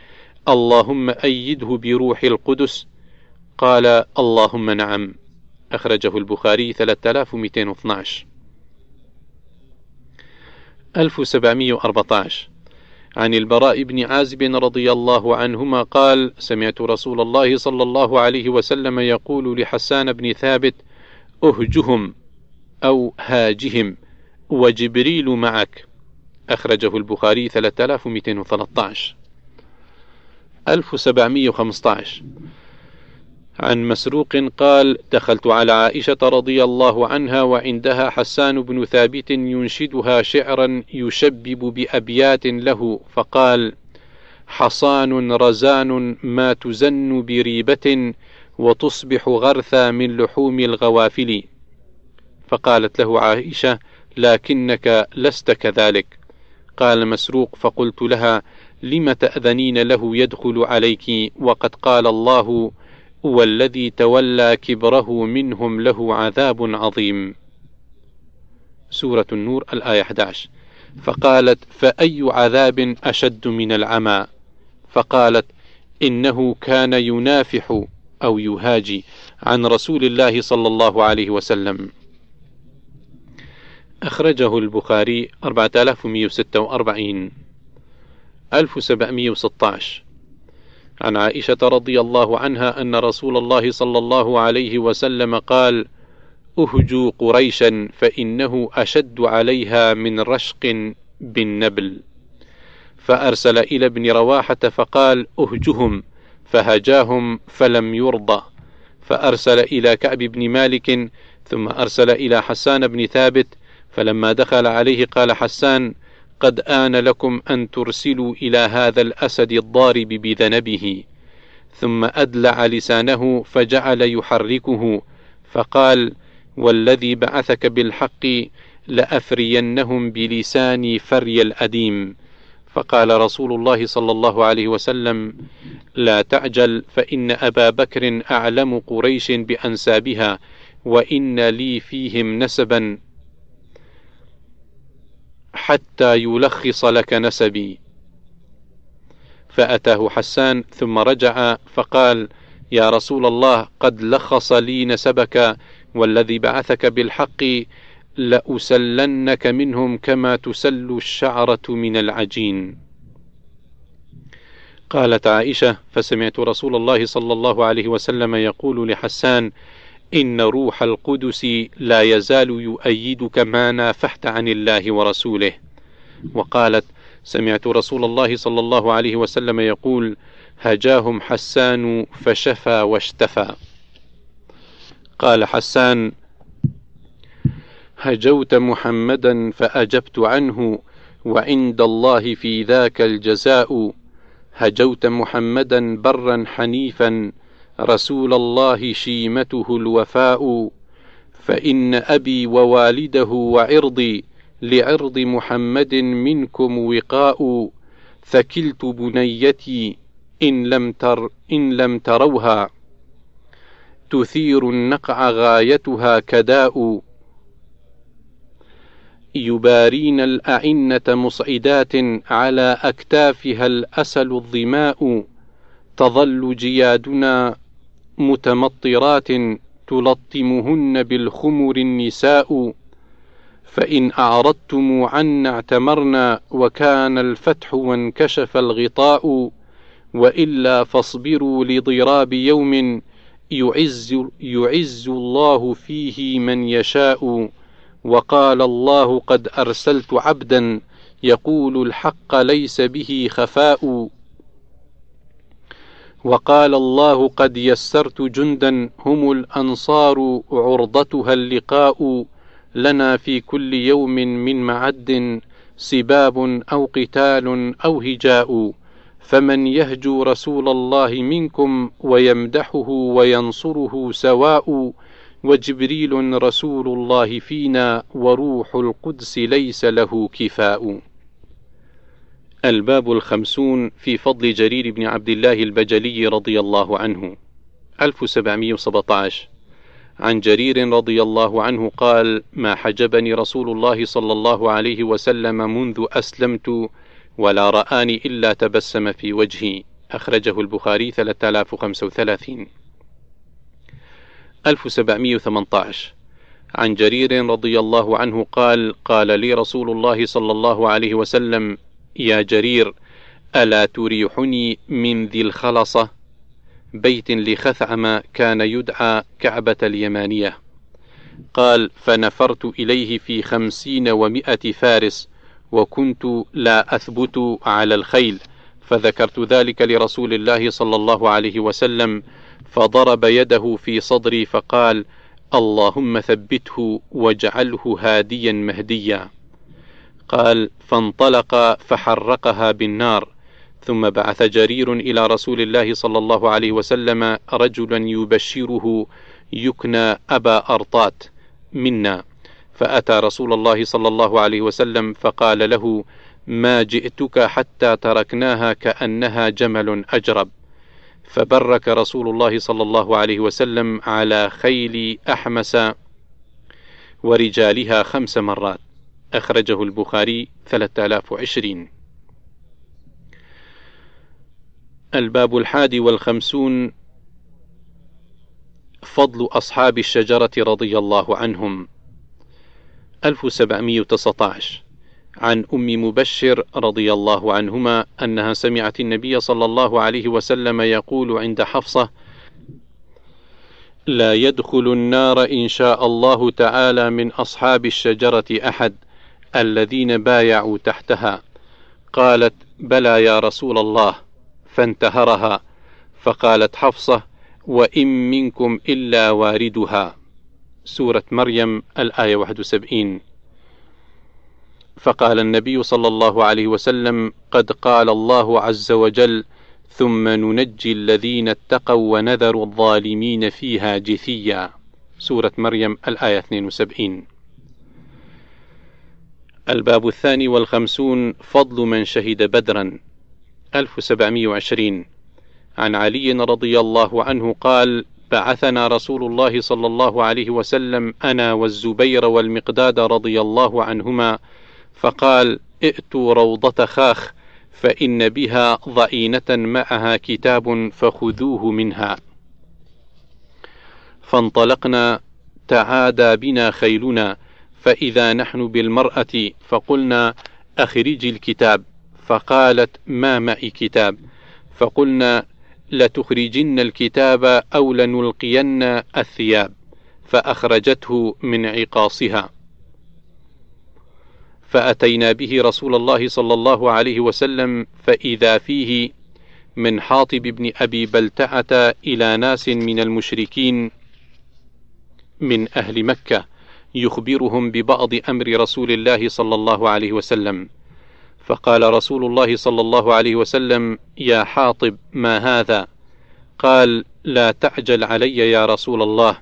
اللهم أيده بروح القدس. قال اللهم نعم. أخرجه البخاري 3212 1714 عن البراء بن عازب رضي الله عنهما قال سمعت رسول الله صلى الله عليه وسلم يقول لحسان بن ثابت أهجهم أو هاجهم وجبريل معك. أخرجه البخاري 3213 1715 عن مسروق قال دخلت على عائشة رضي الله عنها وعندها حسان بن ثابت ينشدها شعرا يشبب بأبيات له فقال حصان رزان ما تزن بريبة وتصبح غرثا من لحوم الغوافل. فقالت له عائشة لكنك لست كذلك. قال مسروق فقلت لها لم تأذنين له يدخل عليك؟ وقد قال الله والذي تولى كبره منهم له عذاب عظيم. سورة النور الآية 11 فقالت فأي عذاب أشد من العمى؟ فقالت إنه كان ينافح أو يهاجي عن رسول الله صلى الله عليه وسلم. أخرجه البخاري 4146 1716 عن عائشة رضي الله عنها أن رسول الله صلى الله عليه وسلم قال: اهجوا قريشا فإنه أشد عليها من رشق بالنبل. فأرسل إلى ابن رواحة فقال: أهجهم فهجاهم فلم يرضى. فأرسل إلى كعب بن مالك ثم أرسل إلى حسان بن ثابت فلما دخل عليه قال حسان: قد آن لكم أن ترسلوا إلى هذا الأسد الضارب بذنبه ثم أدلع لسانه فجعل يحركه فقال والذي بعثك بالحق لأفرينهم بلساني فري الأديم. فقال رسول الله صلى الله عليه وسلم لا تعجل فإن أبا بكر أعلم قريش بأنسابها وإن لي فيهم نسبا. حتى يلخص لك نسبي. فأتاه حسان ثم رجع فقال يا رسول الله قد لخص لي نسبك والذي بعثك بالحق لأسلنك منهم كما تسل الشعرة من العجين. قالت عائشة فسمعت رسول الله صلى الله عليه وسلم يقول لحسان إن روح القدس لا يزال يؤيدك ما نافحت عن الله ورسوله. وقالت سمعت رسول الله صلى الله عليه وسلم يقول هجاهم حسان فشفى واشتفى. قال حسان هجوت محمدا فأجبت عنه وعند الله في ذاك الجزاء. هجوت محمدا برا حنيفا رسول الله شيمته الوفاء فإن أبي ووالده وعرضي لعرض محمد منكم وقاء ثكلت بنيتي إن لم تر إن لم تروها. تثير النقع غايتها كداء. يبارين الأعنة مصعدات على أكتافها الأسل الظماء. تظل جيادنا متمطرات تلطمهن بالخمر النساء فإن أعرضتم عنا اعتمرنا وكان الفتح وانكشف الغطاء وإلا فاصبروا لضراب يوم يعز, يعز الله فيه من يشاء. وقال الله قد أرسلت عبدا يقول الحق ليس به خفاء. وقال الله قد يسرت جندا هم الأنصار عرضتها اللقاء لنا في كل يوم من معد سباب أو قتال أو هجاء فمن يهجو رسول الله منكم ويمدحه وينصره سواء وجبريل رسول الله فينا وروح القدس ليس له كفاء. الباب الخمسون في فضل جرير بن عبد الله البجلي رضي الله عنه. 1717 عن جرير رضي الله عنه قال ما حجبني رسول الله صلى الله عليه وسلم منذ أسلمت ولا رآني إلا تبسم في وجهي أخرجه البخاري 3035 1718 عن جرير رضي الله عنه قال قال لي رسول الله صلى الله عليه وسلم يا جرير ألا تريحني من ذي الخلصة؟ بيت لخثعم كان يدعى كعبة اليمانية. قال فنفرت إليه في خمسين ومائة فارس وكنت لا أثبت على الخيل. فذكرت ذلك لرسول الله صلى الله عليه وسلم فضرب يده في صدري فقال اللهم ثبته واجعله هاديا مهديا. قال فانطلق فحرقها بالنار ثم بعث جرير إلى رسول الله صلى الله عليه وسلم رجلا يبشره يكنى أبا أرطات منا. فأتى رسول الله صلى الله عليه وسلم فقال له ما جئتك حتى تركناها كأنها جمل أجرب. فبرك رسول الله صلى الله عليه وسلم على خيل أحمس ورجالها خمس مرات. أخرجه البخاري 3020 الباب الحادي والخمسون فضل أصحاب الشجرة رضي الله عنهم. 1719 عن أم مبشر رضي الله عنهما أنها سمعت النبي صلى الله عليه وسلم يقول عند حفصة: لا يدخل النار إن شاء الله تعالى من أصحاب الشجرة أحد. الذين بايعوا تحتها. قالت: بلى يا رسول الله، فانتهرها، فقالت حفصة: وإن منكم إلا واردها. سورة مريم الآية 71 فقال النبي صلى الله عليه وسلم قد قال الله عز وجل ثم ننجي الذين اتقوا ونذر الظالمين فيها جثيا. سورة مريم الآية 72 الباب الثاني والخمسون فضل من شهد بدرا. 1720 عن علي رضي الله عنه قال بعثنا رسول الله صلى الله عليه وسلم أنا والزبير والمقداد رضي الله عنهما فقال ائتوا روضة خاخ فإن بها ضئينة معها كتاب فخذوه منها. فانطلقنا تعادى بنا خيلنا فإذا نحن بالمرأة فقلنا أخرجي الكتاب فقالت ما معي كتاب؟ فقلنا لتخرجن الكتاب أو لنلقين الثياب فأخرجته من عقاصها. فأتينا به رسول الله صلى الله عليه وسلم فإذا فيه من حاطب بن أبي بلتعة إلى ناس من المشركين من أهل مكة. يخبرهم ببعض أمر رسول الله صلى الله عليه وسلم. فقال رسول الله صلى الله عليه وسلم يا حاطب ما هذا؟ قال لا تعجل علي يا رسول الله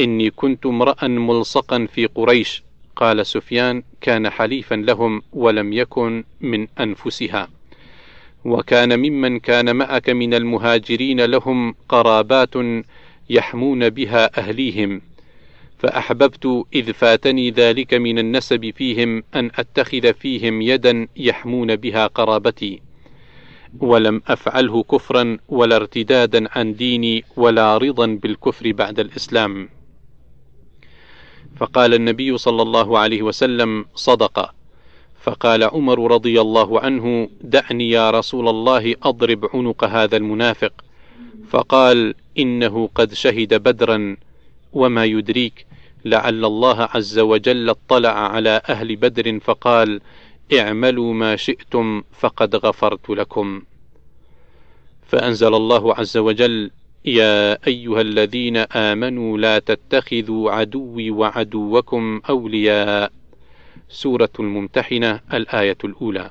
إني كنت امرأ ملصقا في قريش. قال سفيان كان حليفا لهم ولم يكن من أنفسها. وكان ممن كان معك من المهاجرين لهم قرابات يحمون بها أهليهم. فأحببت إذ فاتني ذلك من النسب فيهم أن أتخذ فيهم يدا يحمون بها قرابتي ولم أفعله كفرا ولا ارتدادا عن ديني ولا رضا بالكفر بعد الإسلام. فقال النبي صلى الله عليه وسلم صدق. فقال عمر رضي الله عنه دعني يا رسول الله أضرب عنق هذا المنافق. فقال إنه قد شهد بدرا وما يدريك لعل الله عز وجل اطلع على أهل بدر فقال اعملوا ما شئتم فقد غفرت لكم. فأنزل الله عز وجل يا أيها الذين آمنوا لا تتخذوا عدوي وعدوكم أولياء. سورة الممتحنة الآية الأولى.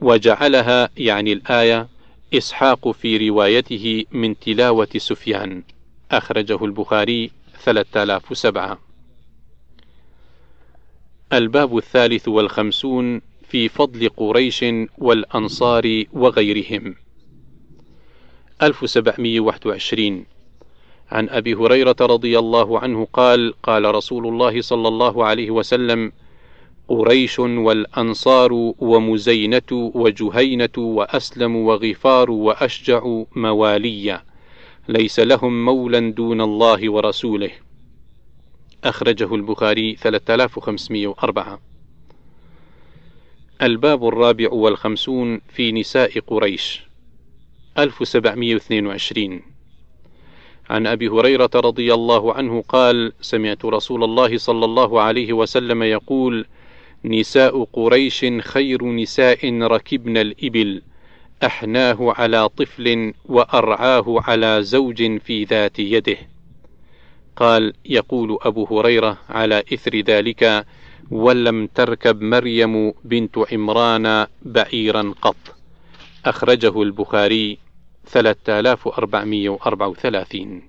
وجعلها يعني الآية إسحاق في روايته من تلاوة سفيان. أخرجه البخاري 3007 الباب الثالث والخمسون في فضل قريش والأنصار وغيرهم. 1721 عن أبي هريرة رضي الله عنه قال قال رسول الله صلى الله عليه وسلم قريش والأنصار ومزينة وجهينة وأسلم وغفار وأشجع موالي ليس لهم مولا دون الله ورسوله. أخرجه البخاري 3504 الباب الرابع والخمسون في نساء قريش. 1722 عن أبي هريرة رضي الله عنه قال: سمعت رسول الله صلى الله عليه وسلم يقول: نساء قريش خير نساء ركبن الإبل، أحناه على طفل وأرعاه على زوج في ذات يده. قال: يقول أبو هريرة على إثر ذلك: ولم تركب مريم بنت عمران بعيرا قط. أخرجه البخاري 3434